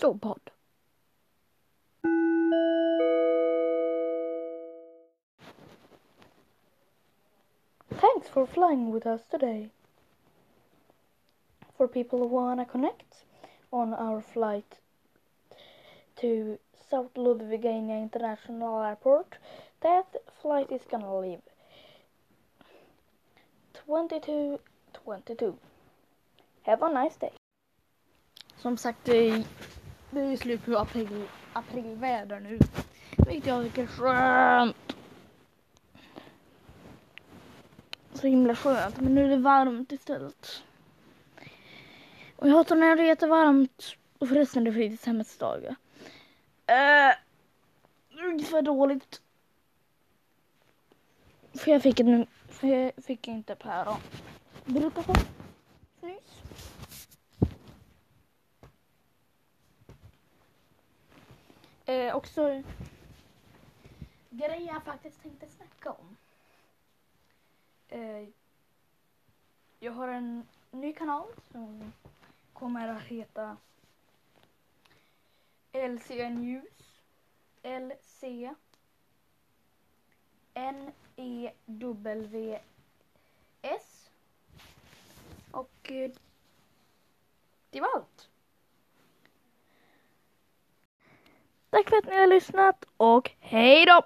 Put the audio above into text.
Showpod. Thanks for flying with us today. For people who wanna connect on our flight to South Ludvigania International Airport, that flight is gonna leave 22.22. Have a nice day. Som sagt, det är, slut på april, aprilväder nu. Vilket jag tycker är skönt. Så himla skönt. Men nu är det varmt istället. Och jag hatar när det är jättevarmt. Och förresten, det är fritidshemmets dag. Uh, ungefär dåligt. För jag fick, en, för jag fick inte päron. Brukar få Eh, också grejer jag faktiskt tänkte snacka om. Eh, jag har en ny kanal som kommer att heta LC News. LC N E W S. Och eh, det var allt. Tack för att ni har lyssnat och hej då!